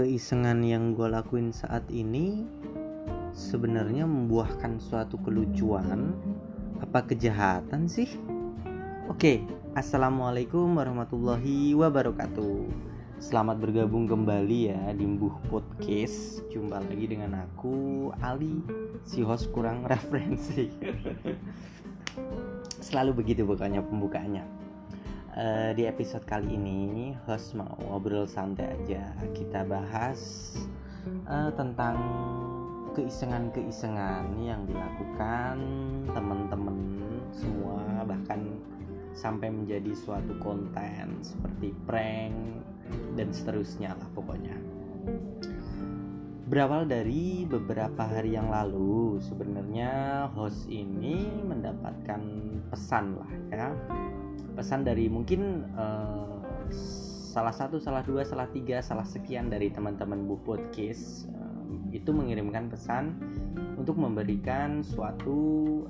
keisengan yang gue lakuin saat ini sebenarnya membuahkan suatu kelucuan. Apa kejahatan sih? Oke assalamualaikum warahmatullahi wabarakatuh. Selamat bergabung kembali ya di Mbuh Podcast. Jumpa lagi dengan aku Ali si host kurang referensi. Selalu begitu pokoknya pembukaannya uh, di episode kali ini host mau ngobrol santai aja. Kita bahas uh, tentang keisengan-keisengan yang dilakukan teman-teman semua bahkan sampai menjadi suatu konten seperti prank dan seterusnya lah pokoknya. Berawal dari beberapa hari yang lalu sebenarnya host ini mendapatkan pesan lah ya pesan dari mungkin uh, salah satu, salah dua, salah tiga, salah sekian dari teman-teman Bu Podcast uh, itu mengirimkan pesan untuk memberikan suatu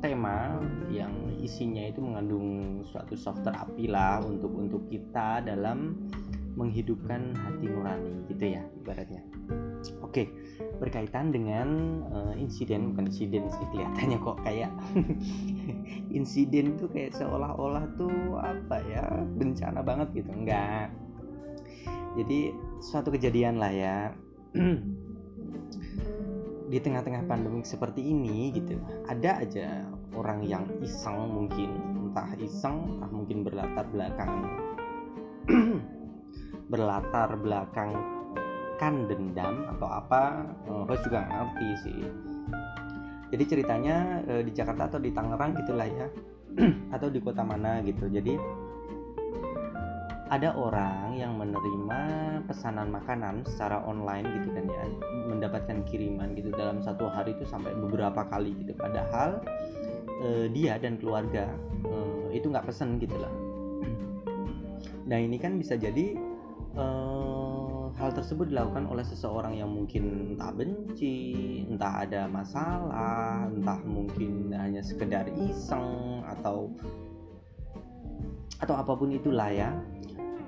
tema yang isinya itu mengandung suatu soft terapi lah untuk untuk kita dalam menghidupkan hati nurani gitu ya ibaratnya. Oke, berkaitan dengan uh, insiden bukan insiden sih kelihatannya kok kayak insiden tuh kayak seolah-olah tuh apa ya bencana banget gitu. Enggak. Jadi suatu kejadian lah ya. Di tengah-tengah pandemi seperti ini gitu ada aja orang yang iseng mungkin. Entah iseng entah mungkin berlatar belakang berlatar belakang kan dendam atau apa uh, host juga ngerti sih. Jadi ceritanya uh, di Jakarta atau di Tangerang gitulah ya. Atau di kota mana gitu. Jadi ada orang yang menerima pesanan makanan secara online gitu kan ya. Mendapatkan kiriman gitu dalam satu hari itu sampai beberapa kali gitu. Padahal uh, dia dan keluarga uh, itu nggak pesen gitu lah. Nah ini kan bisa jadi uh, hal tersebut dilakukan oleh seseorang yang mungkin entah benci, entah ada masalah, entah mungkin hanya sekedar iseng atau atau apa pun itulah ya.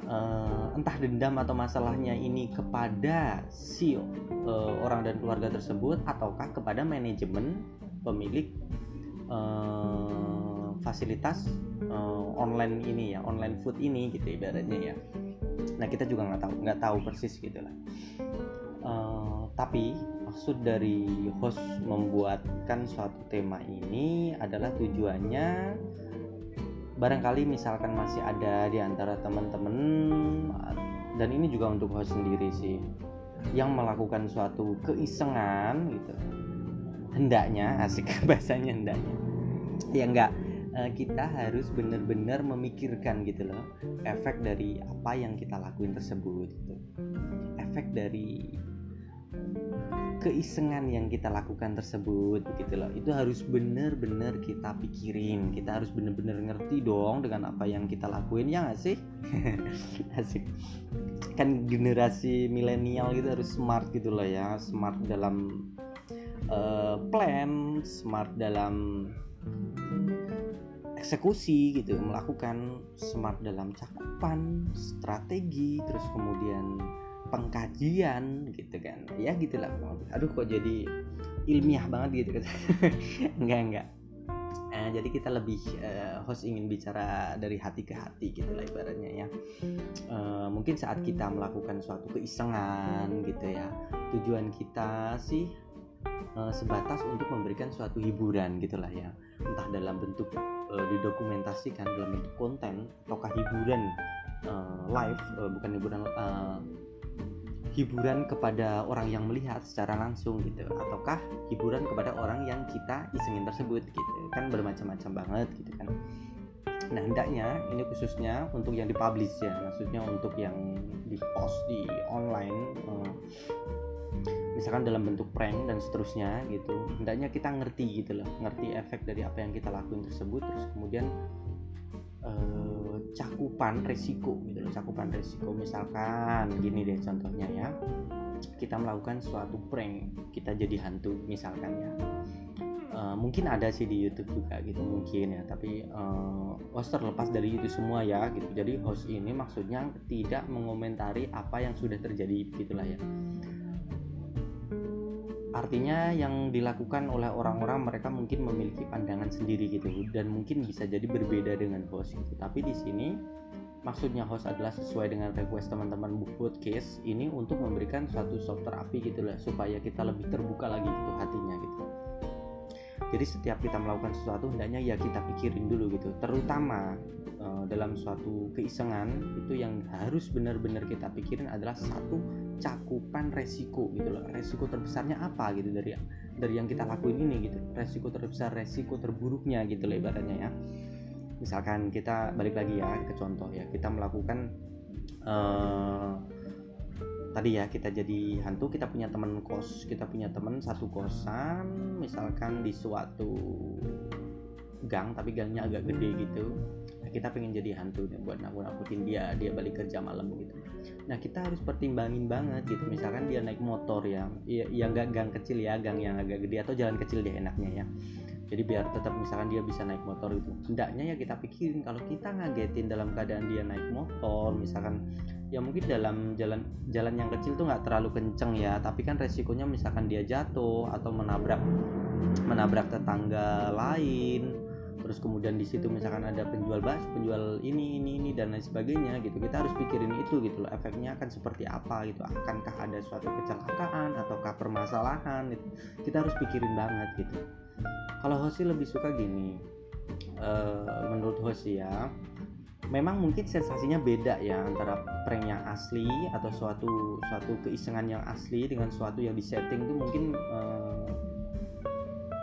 Uh, entah dendam atau masalahnya ini kepada si uh, orang dan keluarga tersebut ataukah kepada manajemen pemilik uh, fasilitas uh, online ini ya online food ini gitu ibaratnya ya nah kita juga nggak tahu nggak tahu persis gitu lah. Uh, tapi maksud dari host membuatkan suatu tema ini adalah tujuannya barangkali misalkan masih ada di antara teman-teman dan ini juga untuk host sendiri sih yang melakukan suatu keisengan gitu. Hendaknya asik bahasanya hendaknya. Ya enggak uh, kita harus benar-benar memikirkan gitu loh efek dari apa yang kita lakuin tersebut gitu. Efek dari keisengan yang kita lakukan tersebut gitu loh. Itu harus benar-benar kita pikirin. Kita harus benar-benar ngerti dong dengan apa yang kita lakuin ya gak sih? Asik. Kan generasi milenial gitu harus smart gitu loh ya. Smart dalam uh, plan smart dalam eksekusi gitu melakukan smart dalam cakupan strategi terus kemudian pengkajian gitu kan. Ya gitulah aduh kok jadi ilmiah banget gitu kan. Enggak enggak. Nah, jadi kita lebih uh, host ingin bicara dari hati ke hati gitu lah ibaratnya ya. Uh, mungkin saat kita melakukan suatu keisengan gitu ya tujuan kita sih uh, sebatas untuk memberikan suatu hiburan gitulah ya. Entah dalam bentuk uh, didokumentasikan dalam bentuk konten ataukah hiburan uh, live uh, bukan hiburan uh, hiburan kepada orang yang melihat secara langsung gitu ataukah hiburan kepada orang yang kita isengin tersebut gitu. Kan bermacam-macam banget gitu kan. Nah hendaknya ini khususnya untuk yang dipublish ya maksudnya untuk yang di post di online uh, misalkan dalam bentuk prank dan seterusnya gitu hendaknya kita ngerti gitu loh ngerti efek dari apa yang kita lakuin tersebut terus kemudian eh, cakupan resiko gitu loh cakupan resiko. Misalkan gini deh contohnya ya kita melakukan suatu prank kita jadi hantu misalkan ya. Uh, mungkin ada sih di YouTube juga gitu mungkin ya tapi uh, host terlepas dari itu semua ya gitu. Jadi host ini maksudnya tidak mengomentari apa yang sudah terjadi gitulah ya artinya yang dilakukan oleh orang-orang mereka mungkin memiliki pandangan sendiri gitu dan mungkin bisa jadi berbeda dengan host gitu. Tapi di sini maksudnya host adalah sesuai dengan request teman-teman book podcast ini untuk memberikan suatu soft terapi gitu lah supaya kita lebih terbuka lagi gitu hatinya gitu jadi setiap kita melakukan sesuatu hendaknya ya kita pikirin dulu gitu. Terutama uh, dalam suatu keisengan itu yang harus benar-benar kita pikirin adalah satu cakupan resiko gitu loh. Resiko terbesarnya apa gitu dari dari yang kita lakuin ini gitu. Resiko terbesar resiko terburuknya gitu loh ibaratnya ya. Misalkan kita balik lagi ya ke contoh ya kita melakukan uh, tadi ya kita jadi hantu kita punya teman kos kita punya teman satu kosan. Misalkan di suatu gang tapi gangnya agak gede gitu. Nah, kita pengen jadi hantu nih buat nakut nakutin dia dia balik kerja malam gitu. Nah kita harus pertimbangin banget gitu. Misalkan dia naik motor ya ya, ya nggak gang kecil ya gang yang agak gede atau jalan kecil dia enaknya ya. Jadi biar tetap misalkan dia bisa naik motor itu hendaknya ya kita pikirin kalau kita ngagetin dalam keadaan dia naik motor misalkan ya mungkin dalam jalan jalan yang kecil tuh nggak terlalu kenceng ya. Tapi kan resikonya misalkan dia jatuh atau menabrak menabrak tetangga lain. Terus kemudian di situ misalkan ada penjual bakso penjual ini ini ini dan lain sebagainya gitu. Kita harus pikirin itu gitu loh. Efeknya akan seperti apa gitu. Akankah ada suatu kecelakaan ataukah permasalahan gitu. kita harus pikirin banget gitu. Kalau Hoshi lebih suka gini. Uh, menurut Hoshi ya memang mungkin sensasinya beda ya antara prank yang asli atau suatu suatu keisengan yang asli dengan suatu yang disetting itu mungkin uh,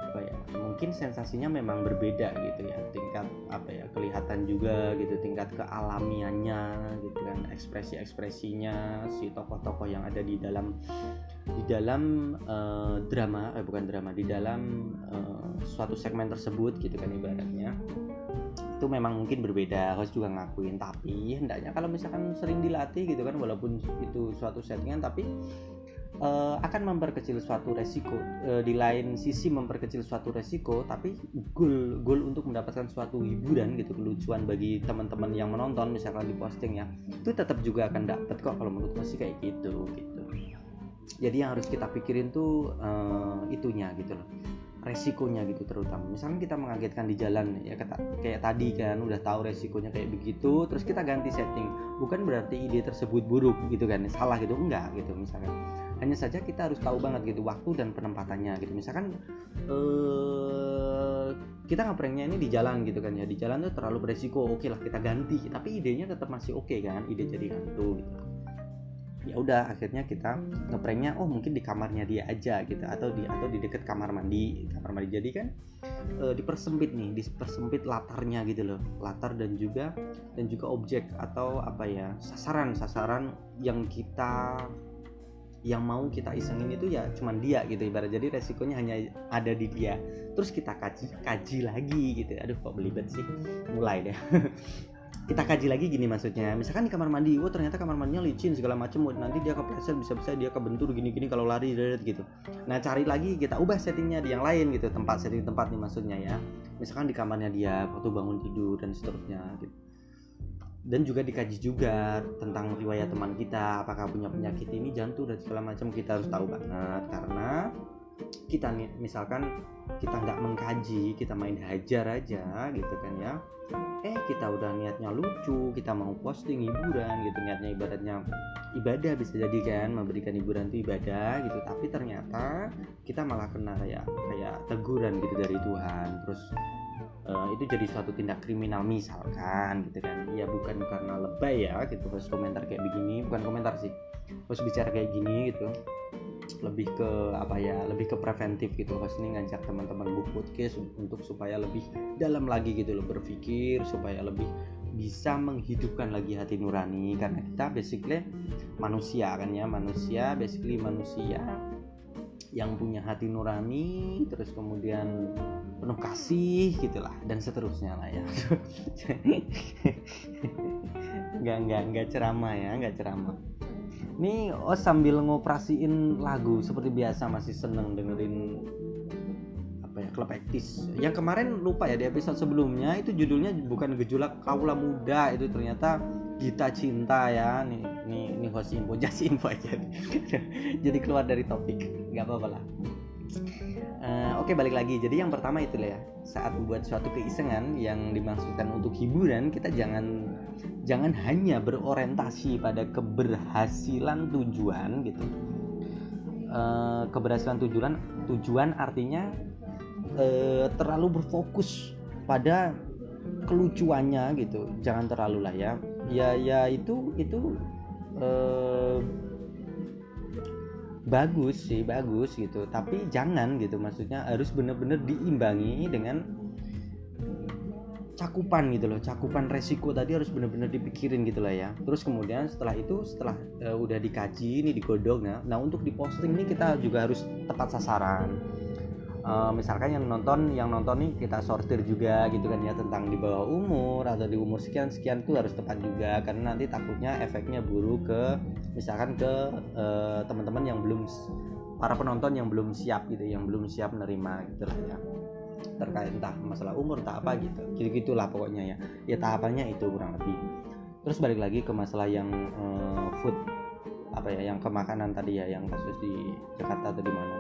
apa ya mungkin sensasinya memang berbeda gitu ya. Tingkat apa ya kelihatan juga gitu tingkat kealamiannya gitu kan ekspresi ekspresinya si tokoh-tokoh yang ada di dalam di dalam uh, drama eh bukan drama di dalam uh, suatu segmen tersebut gitu kan ibaratnya itu memang mungkin berbeda host juga ngakuin. Tapi hendaknya kalau misalkan sering dilatih gitu kan walaupun itu suatu settingan tapi uh, akan memperkecil suatu resiko. Uh, di lain sisi memperkecil suatu resiko tapi goal goal untuk mendapatkan suatu hiburan gitu kelucuan bagi teman-teman yang menonton misalkan di posting ya itu tetap juga akan dapat kok kalau menurut sih kayak gitu gitu. Jadi yang harus kita pikirin tuh uh, itunya gitu loh resikonya gitu terutama. Misalnya kita mengagetkan di jalan ya kata, kayak tadi kan udah tahu resikonya kayak begitu terus kita ganti setting. Bukan berarti ide tersebut buruk gitu kan salah gitu enggak gitu misalkan. Hanya saja kita harus tahu banget gitu waktu dan penempatannya gitu. Misalkan eh, kita ngaprengnya ini di jalan gitu kan ya. Di jalan tuh terlalu beresiko oke lah kita ganti tapi idenya tetap masih oke okay, kan ide jadi hantu gitu ya udah akhirnya kita ngepranknya oh mungkin di kamarnya dia aja gitu atau di atau di dekat kamar mandi kamar mandi. Jadi kan e, dipersempit nih dipersempit latarnya gitu loh latar dan juga dan juga objek atau apa ya sasaran sasaran yang kita yang mau kita isengin itu ya cuman dia gitu ibarat. Jadi resikonya hanya ada di dia. Terus kita kaji kaji lagi gitu. Aduh kok belibet sih? Mulai deh kita kaji lagi gini maksudnya. Misalkan di kamar mandi wah ternyata kamar mandinya licin segala macam nanti dia kepleset bisa-bisa dia kebentur gini-gini kalau lari gitu. Nah cari lagi kita ubah settingnya di yang lain gitu. Tempat setting tempat nih maksudnya ya. Misalkan di kamarnya dia waktu bangun tidur dan seterusnya gitu. Dan juga dikaji juga tentang riwayat teman kita apakah punya penyakit ini jantung dan segala macam kita harus tahu banget. Karena kita misalkan kita nggak mengkaji kita main hajar aja gitu kan ya. Eh kita udah niatnya lucu kita mau posting hiburan gitu. Niatnya ibaratnya ibadah bisa jadi kan memberikan hiburan itu ibadah gitu. Tapi ternyata kita malah kena kayak kayak teguran gitu dari Tuhan. Terus uh, itu jadi suatu tindak kriminal misalkan gitu kan. Ya bukan karena lebay ya gitu pas komentar kayak begini. Bukan komentar sih pas bicara kayak gini gitu lebih ke apa ya lebih ke preventif gitu pas ini ngajak teman-teman book podcast untuk supaya lebih dalam lagi gitu loh berpikir supaya lebih bisa menghidupkan lagi hati nurani. Karena kita basically manusia kan ya manusia basically manusia yang punya hati nurani terus kemudian penuh kasih gitulah dan seterusnya lah ya. Nggak nggak nggak ceramah ya nggak ceramah ini oh sambil ngoperasiin lagu seperti biasa masih seneng dengerin apa ya klub ektis yang kemarin lupa ya di episode sebelumnya itu judulnya bukan gejolak kaula muda itu ternyata Gita Cinta ya. Nih nih ini host info just info aja. Jadi keluar dari topik nggak apa-apa lah. Uh, oke okay, balik lagi. Jadi yang pertama itu ya saat membuat suatu keisengan yang dimaksudkan untuk hiburan kita jangan jangan hanya berorientasi pada keberhasilan tujuan gitu. Uh, keberhasilan tujuan tujuan artinya uh, terlalu berfokus pada kelucuannya gitu. Jangan terlalu lah ya. Ya ya itu itu eh, bagus sih bagus gitu. Tapi jangan gitu maksudnya harus bener-bener diimbangi dengan cakupan gitu loh cakupan resiko tadi harus bener-bener dipikirin gitu lah ya. Terus kemudian setelah itu setelah uh, udah dikaji ini digodok nah nah untuk diposting ini kita juga harus tepat sasaran. Uh, misalkan yang nonton yang nonton nih kita sortir juga gitu kan ya tentang di bawah umur atau di umur sekian sekian tuh harus tepat juga karena nanti takutnya efeknya buruk ke misalkan ke uh, teman-teman yang belum para penonton yang belum siap gitu yang belum siap menerima gitu lah ya terkait entah masalah umur entah apa gitu. Gitu gitulah pokoknya ya. Ya tahapannya itu kurang lebih. Terus balik lagi ke masalah yang uh, food. Apa ya yang kemakanan tadi ya yang kasus di Jakarta atau di mana.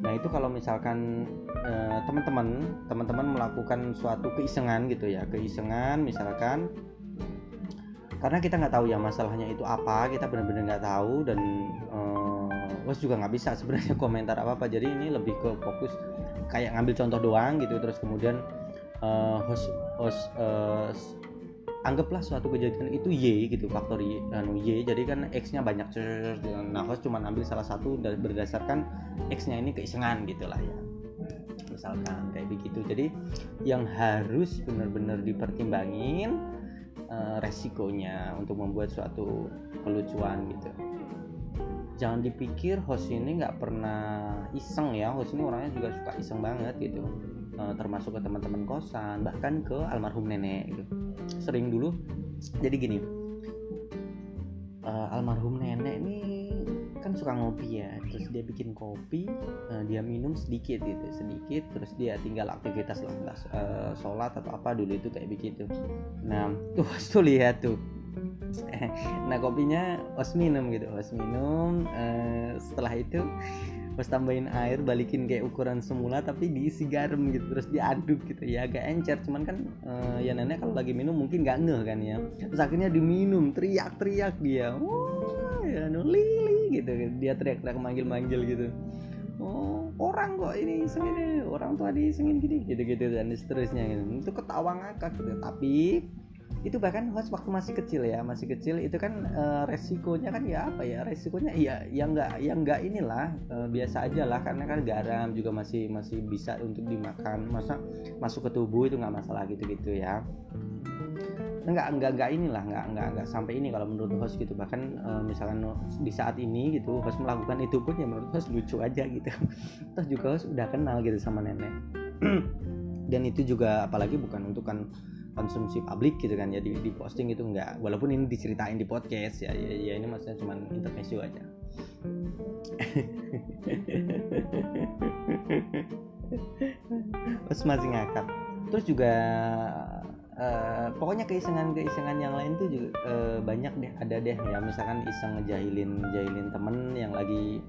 Nah itu kalau misalkan eh, teman-teman teman-teman melakukan suatu keisengan gitu ya. Keisengan misalkan karena kita nggak tahu ya masalahnya itu apa kita benar-benar nggak tahu dan uh, juga nggak bisa sebenarnya komentar apa apa jadi ini lebih ke fokus kayak ngambil contoh doang gitu terus kemudian uh, host host uh, anggaplah suatu kejadian itu y gitu faktor y, anu y. Jadi kan x nya banyak nah host cuma ambil salah satu dan berdasarkan x nya ini keisengan gitulah ya. Misalkan kayak begitu. Jadi yang harus benar-benar dipertimbangin uh, resikonya untuk membuat suatu kelucuan gitu jangan dipikir host ini nggak pernah iseng ya. Host ini orangnya juga suka iseng banget gitu. Uh, termasuk ke teman-teman kosan bahkan ke almarhum nenek gitu. Sering dulu jadi gini. Uh, almarhum nenek ini kan suka ngopi ya. Terus dia bikin kopi uh, dia minum sedikit gitu sedikit. Terus dia tinggal aktivitas lah uh, sholat atau apa dulu itu kayak begitu. Nah tuh tuh lihat tuh nah kopinya os minum gitu os minum uh, setelah itu pas tambahin air balikin kayak ukuran semula tapi diisi garam gitu terus diaduk gitu. Ya agak encer cuman kan uh, ya nenek kalau lagi minum mungkin gak ngeh kan ya. Terus akhirnya diminum teriak-teriak dia. Wah ya no lili gitu. Dia teriak-teriak manggil-manggil gitu. Oh orang kok ini segini orang tua di segini gini gitu-gitu dan seterusnya gitu. Itu ketawa ngakak gitu. Tapi itu bahkan host waktu masih kecil ya masih kecil itu kan uh, resikonya kan ya apa ya resikonya ya yang enggak yang enggak inilah uh, biasa aja lah karena kan garam juga masih masih bisa untuk dimakan. Masa masuk ke tubuh itu nggak masalah gitu gitu ya. Enggak enggak enggak inilah enggak enggak enggak sampai ini kalau menurut host gitu. Bahkan uh, misalkan di saat ini gitu host melakukan itu pun ya menurut host lucu aja gitu. Toh juga host udah kenal gitu sama nenek. Dan itu juga apalagi bukan untuk kan konsumsi publik gitu kan ya di, di posting itu enggak walaupun ini diceritain di podcast ya ya, ya ini maksudnya cuma intermezzo aja. Terus masih ngakak. Terus juga uh, pokoknya keisengan-keisengan yang lain tuh juga uh, banyak deh ada deh ya misalkan iseng ngejahilin jahilin temen yang lagi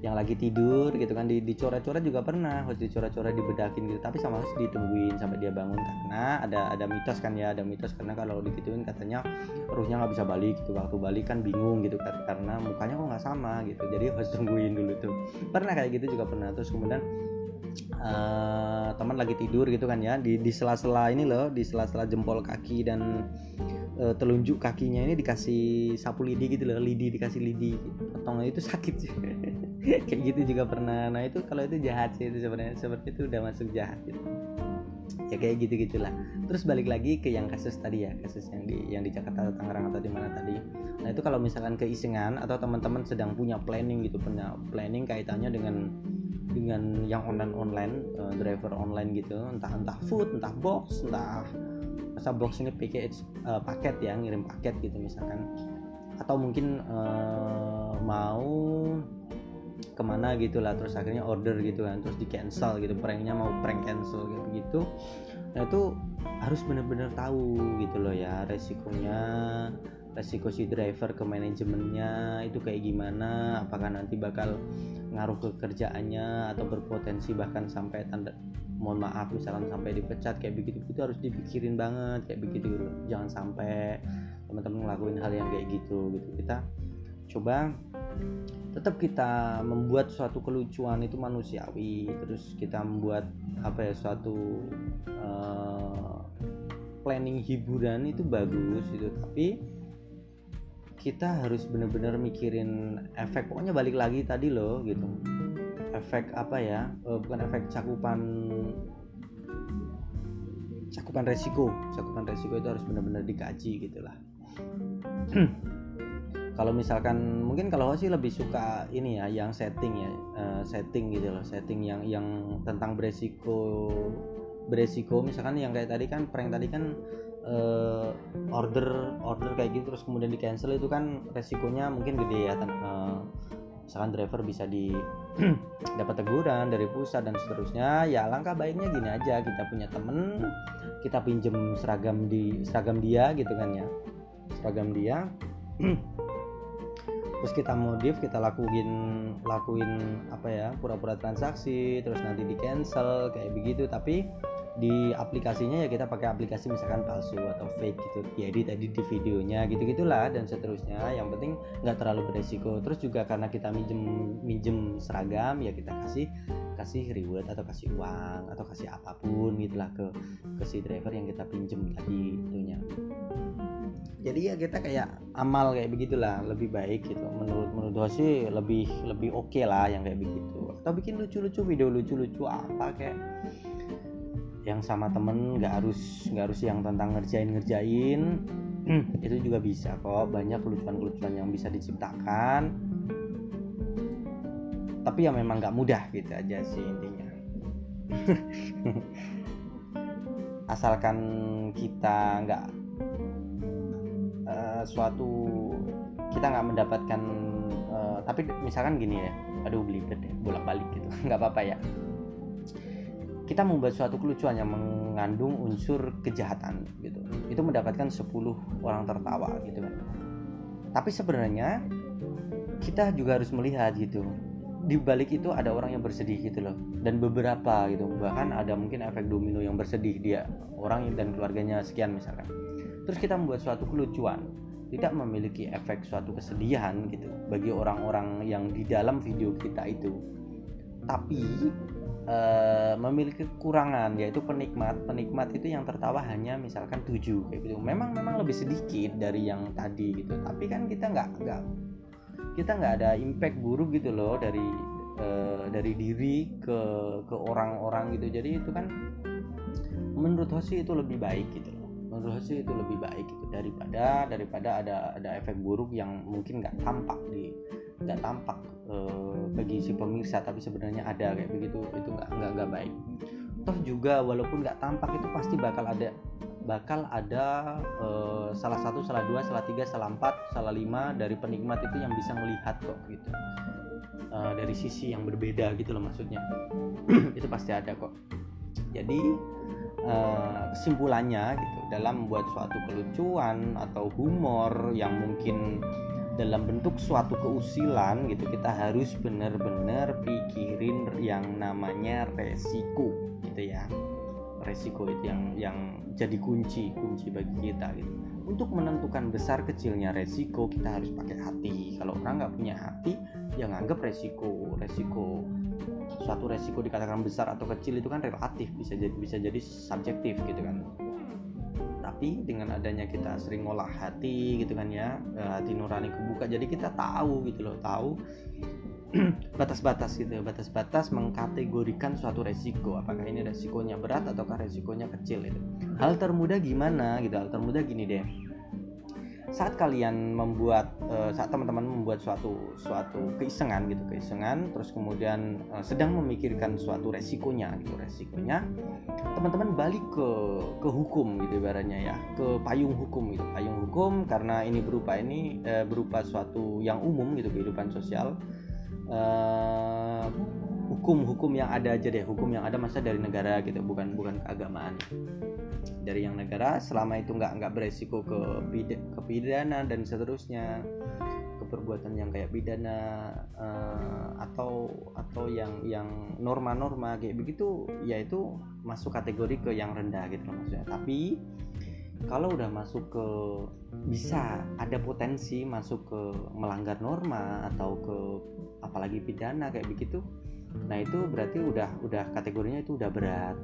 yang lagi tidur gitu kan di dicoret-coret juga pernah harus dicoret-coret dibedakin gitu. Tapi sama harus ditungguin sampai dia bangun karena ada ada mitos kan ya ada mitos. Karena kalau digituin katanya ruhnya nggak bisa balik gitu. Waktu balik kan bingung gitu kan karena mukanya kok nggak sama gitu. Jadi harus tungguin dulu tuh. Pernah kayak gitu juga pernah. Terus kemudian uh, teman lagi tidur gitu kan ya di di sela-sela ini loh di sela-sela jempol kaki dan uh, telunjuk kakinya ini dikasih sapu lidi gitu loh lidi dikasih lidi. Potongnya itu sakit kayak gitu juga pernah. Nah itu kalau itu jahat sih itu sebenarnya seperti itu udah masuk jahat gitu. Ya kayak gitu gitulah terus balik lagi ke yang kasus tadi ya kasus yang di yang di Jakarta atau Tangerang atau di mana tadi. Nah itu kalau misalkan keisengan atau teman-teman sedang punya planning gitu punya planning kaitannya dengan dengan yang online online uh, driver online gitu. Entah entah food entah box entah masa box ini package uh, paket ya ngirim paket gitu misalkan. Atau mungkin uh, mau ke mana gitu lah terus akhirnya order gitu kan terus di cancel gitu pranknya mau prank cancel gitu begitu nah itu harus benar-benar tahu gitu loh ya resikonya resiko si driver ke manajemennya itu kayak gimana apakah nanti bakal ngaruh ke kerjaannya atau berpotensi bahkan sampai tanda mohon maaf misalkan sampai dipecat kayak begitu itu harus dipikirin banget kayak begitu gitu. jangan sampai teman-teman ngelakuin hal yang kayak gitu gitu kita coba tetap kita membuat suatu kelucuan itu manusiawi terus kita membuat apa ya suatu uh, planning hiburan itu bagus gitu. Tapi kita harus benar-benar mikirin efek pokoknya balik lagi tadi loh gitu. Efek apa ya uh, bukan efek cakupan cakupan resiko. Cakupan resiko itu harus benar-benar dikaji gitulah kalau misalkan mungkin kalau sih lebih suka ini ya yang setting ya uh, setting gitu loh setting yang yang tentang beresiko beresiko. Misalkan yang kayak tadi kan prank tadi kan uh, order order kayak gitu terus kemudian di cancel itu kan resikonya mungkin gede ya uh, misalkan driver bisa di dapat teguran dari pusat dan seterusnya. Ya langkah baiknya gini aja kita punya temen kita pinjem seragam di seragam dia gitu kan ya. Seragam dia terus kita modif kita lakuin lakuin apa ya pura-pura transaksi terus nanti di cancel kayak begitu. Tapi di aplikasinya ya kita pakai aplikasi misalkan palsu atau fake gitu. Jadi tadi di videonya gitu gitulah dan seterusnya. Yang penting nggak terlalu beresiko. Terus juga karena kita minjem minjem seragam ya kita kasih kasih reward atau kasih uang atau kasih apa pun gitulah ke ke si driver yang kita pinjem tadi itunya jadi ya kita kayak amal kayak begitulah lebih baik gitu. Menurut menurut sih lebih lebih oke okay lah yang kayak begitu. Atau bikin lucu-lucu video lucu-lucu apa kayak yang sama temen nggak harus nggak harus yang tentang ngerjain ngerjain itu juga bisa kok banyak kelucuan-kelucuan yang bisa diciptakan. Tapi ya memang nggak mudah gitu aja sih intinya. Asalkan kita nggak suatu kita nggak mendapatkan uh, tapi misalkan gini ya aduh belibet ya bolak balik gitu nggak apa-apa ya. Kita membuat suatu kelucuan yang mengandung unsur kejahatan gitu. Itu mendapatkan 10 orang tertawa gitu kan. Tapi sebenarnya kita juga harus melihat gitu di balik itu ada orang yang bersedih gitu loh dan beberapa gitu. Bahkan ada mungkin efek domino yang bersedih dia orang dan keluarganya sekian misalkan. Terus kita membuat suatu kelucuan tidak memiliki efek suatu kesedihan gitu bagi orang-orang yang di dalam video kita itu. Tapi uh, memiliki kekurangan yaitu penikmat. Penikmat itu yang tertawa hanya misalkan tujuh kayak gitu. Memang memang lebih sedikit dari yang tadi gitu. Tapi kan kita nggak nggak kita nggak ada impact buruk gitu loh dari uh, dari diri ke ke orang-orang gitu. Jadi itu kan menurut Hoshi itu lebih baik gitu menurut Hoshi itu lebih baik gitu. Daripada daripada ada ada efek buruk yang mungkin nggak tampak di nggak tampak uh, bagi si pemirsa tapi sebenarnya ada kayak begitu itu nggak nggak nggak baik. Toh juga walaupun nggak tampak itu pasti bakal ada bakal ada uh, salah satu salah dua salah tiga salah empat salah lima dari penikmat itu yang bisa melihat kok gitu. Uh, dari sisi yang berbeda gitu loh maksudnya. Itu pasti ada kok. Jadi uh, kesimpulannya gitu dalam membuat suatu kelucuan atau humor yang mungkin dalam bentuk suatu keusilan gitu kita harus benar-benar pikirin yang namanya resiko gitu ya. Resiko itu yang yang jadi kunci kunci bagi kita gitu. Untuk menentukan besar kecilnya resiko kita harus pakai hati. Kalau orang nggak punya hati ya nganggap resiko. Resiko suatu resiko dikatakan besar atau kecil itu kan relatif bisa jadi bisa jadi subjektif gitu kan. Tapi dengan adanya kita sering ngolah hati gitu kan ya eh, hati nurani kebuka jadi kita tahu gitu loh tahu batas-batas gitu batas-batas mengkategorikan suatu resiko. Apakah ini resikonya berat ataukah resikonya kecil itu hal termudah gimana gitu hal termudah gini deh saat kalian membuat uh, saat teman-teman membuat suatu suatu keisengan gitu keisengan terus kemudian uh, sedang memikirkan suatu resikonya gitu resikonya teman-teman balik ke ke hukum gitu ibaratnya ya ke payung hukum gitu. Payung hukum karena ini berupa ini uh, berupa suatu yang umum gitu kehidupan sosial hukum-hukum yang ada aja deh hukum yang ada masa dari negara gitu bukan bukan keagamaan dari yang negara selama itu nggak nggak beresiko ke ke pidana dan seterusnya. Ke perbuatan yang kayak pidana uh, atau atau yang yang norma-norma kayak begitu yaitu masuk kategori ke yang rendah gitu maksudnya. Tapi kalau udah masuk ke bisa ada potensi masuk ke melanggar norma atau ke apalagi pidana kayak begitu nah itu berarti udah udah kategorinya itu udah berat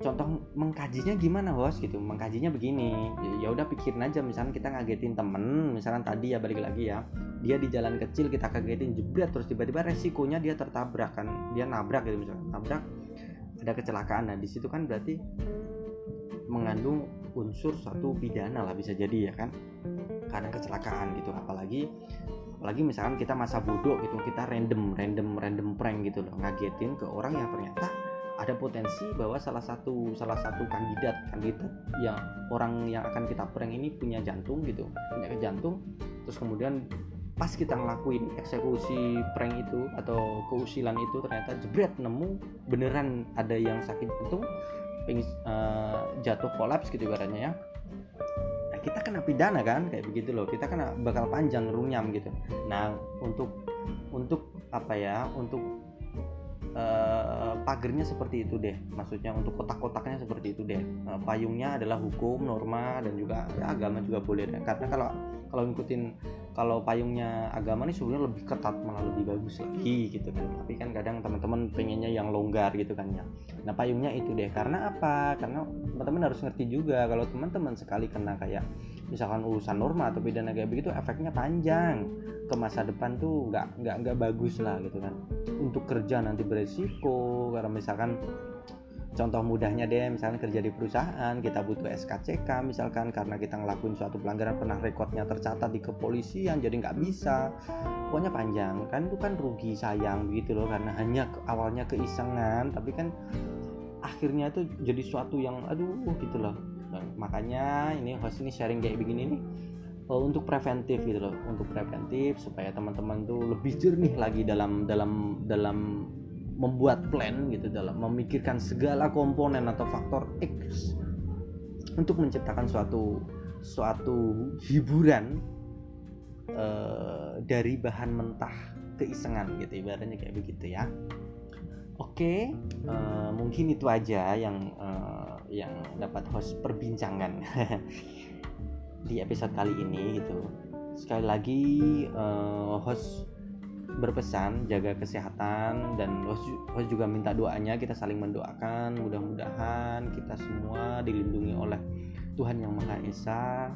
contoh mengkajinya gimana bos? Gitu mengkajinya begini. Ya udah pikirin aja misalnya kita ngagetin temen misalnya tadi ya balik lagi ya. Dia di jalan kecil kita kagetin jebret terus tiba-tiba resikonya dia tertabrak kan. Dia nabrak gitu misalnya nabrak ada kecelakaan. Nah di situ kan berarti mengandung unsur satu pidana lah bisa jadi ya kan. Karena kecelakaan gitu apalagi apalagi misalkan kita masa bodoh gitu kita random random random prank gitu loh ngagetin ke orang yang ternyata ada potensi bahwa salah satu salah satu kandidat kandidat yang orang yang akan kita prank ini punya jantung gitu punya jantung terus kemudian pas kita ngelakuin eksekusi prank itu atau keusilan itu ternyata jebret nemu beneran ada yang sakit jantung pingis, uh, jatuh kolaps gitu ibaratnya ya. Kita kena pidana kan kayak begitu loh. Kita kena bakal panjang runyam gitu. Nah untuk untuk apa ya untuk uh, pagernya seperti itu deh. Maksudnya untuk kotak-kotaknya seperti itu deh. Uh, payungnya adalah hukum norma dan juga ya, agama juga boleh deh. Karena kalau kalau ngikutin kalau payungnya agama nih sebenarnya lebih ketat malah lebih bagus lagi gitu kan. Tapi kan kadang teman-teman pengennya yang longgar gitu kan ya. Nah payungnya itu deh. Karena apa? Karena teman-teman harus ngerti juga kalau teman-teman sekali kena kayak misalkan urusan norma atau pidana kayak begitu efeknya panjang. Ke masa depan tuh nggak nggak nggak bagus lah gitu kan. Untuk kerja nanti beresiko karena misalkan contoh mudahnya deh misalnya kerja di perusahaan kita butuh SKCK misalkan karena kita ngelakuin suatu pelanggaran pernah rekodnya tercatat di kepolisian jadi nggak bisa. Pokoknya panjang. Kan itu kan rugi sayang begitu loh karena hanya awalnya keisengan tapi kan akhirnya itu jadi suatu yang aduh gitu loh makanya ini host ini sharing kayak begini nih uh, untuk preventif gitu loh untuk preventif supaya teman-teman tuh lebih jernih lagi dalam dalam dalam membuat plan gitu dalam memikirkan segala komponen atau faktor X untuk menciptakan suatu suatu hiburan uh, dari bahan mentah keisengan gitu ibaratnya kayak begitu ya. Oke uh, mungkin itu aja yang uh, yang dapat host perbincangan di episode kali ini gitu. Sekali lagi uh, host berpesan jaga kesehatan dan host juga minta doanya kita saling mendoakan. Mudah-mudahan kita semua dilindungi oleh Tuhan yang Maha Esa.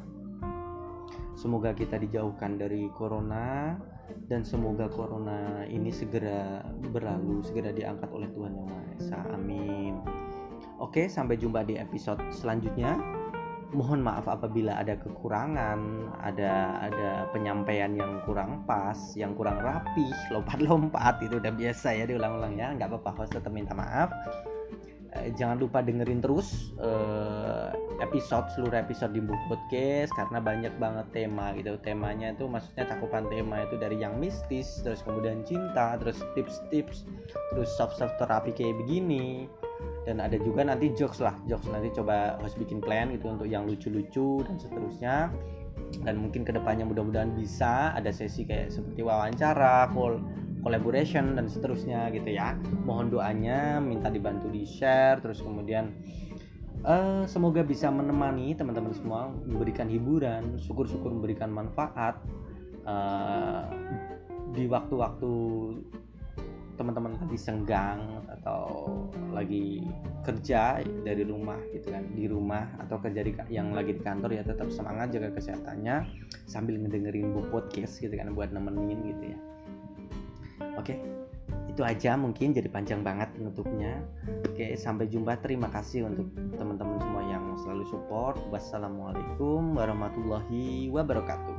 Semoga kita dijauhkan dari corona dan semoga corona ini segera berlalu segera diangkat oleh Tuhan yang Maha Esa. Amin oke sampai jumpa di episode selanjutnya mohon maaf apabila ada kekurangan, ada ada penyampaian yang kurang pas, yang kurang rapi, lompat-lompat itu udah biasa ya diulang-ulang ya, nggak apa-apa host tetap minta maaf. Eh, jangan lupa dengerin terus eh, episode seluruh episode di Book Podcast karena banyak banget tema gitu. Temanya itu maksudnya cakupan tema itu dari yang mistis, terus kemudian cinta, terus tips-tips, terus soft-soft terapi kayak begini dan ada juga nanti jokes lah jokes nanti coba harus bikin plan gitu untuk yang lucu-lucu dan seterusnya. Dan mungkin ke depannya mudah-mudahan bisa ada sesi kayak seperti wawancara call collaboration dan seterusnya gitu ya. Mohon doanya minta dibantu di share terus kemudian uh, semoga bisa menemani teman-teman semua memberikan hiburan syukur-syukur memberikan manfaat uh, di waktu-waktu teman-teman lagi senggang atau lagi kerja dari rumah gitu kan di rumah atau kerja di, yang lagi di kantor ya tetap semangat jaga kesehatannya sambil ngedengerin bu podcast gitu kan buat nemenin gitu ya. Oke itu aja mungkin jadi panjang banget penutupnya oke sampai jumpa. Terima kasih untuk teman-teman semua yang selalu support. Wassalamualaikum warahmatullahi wabarakatuh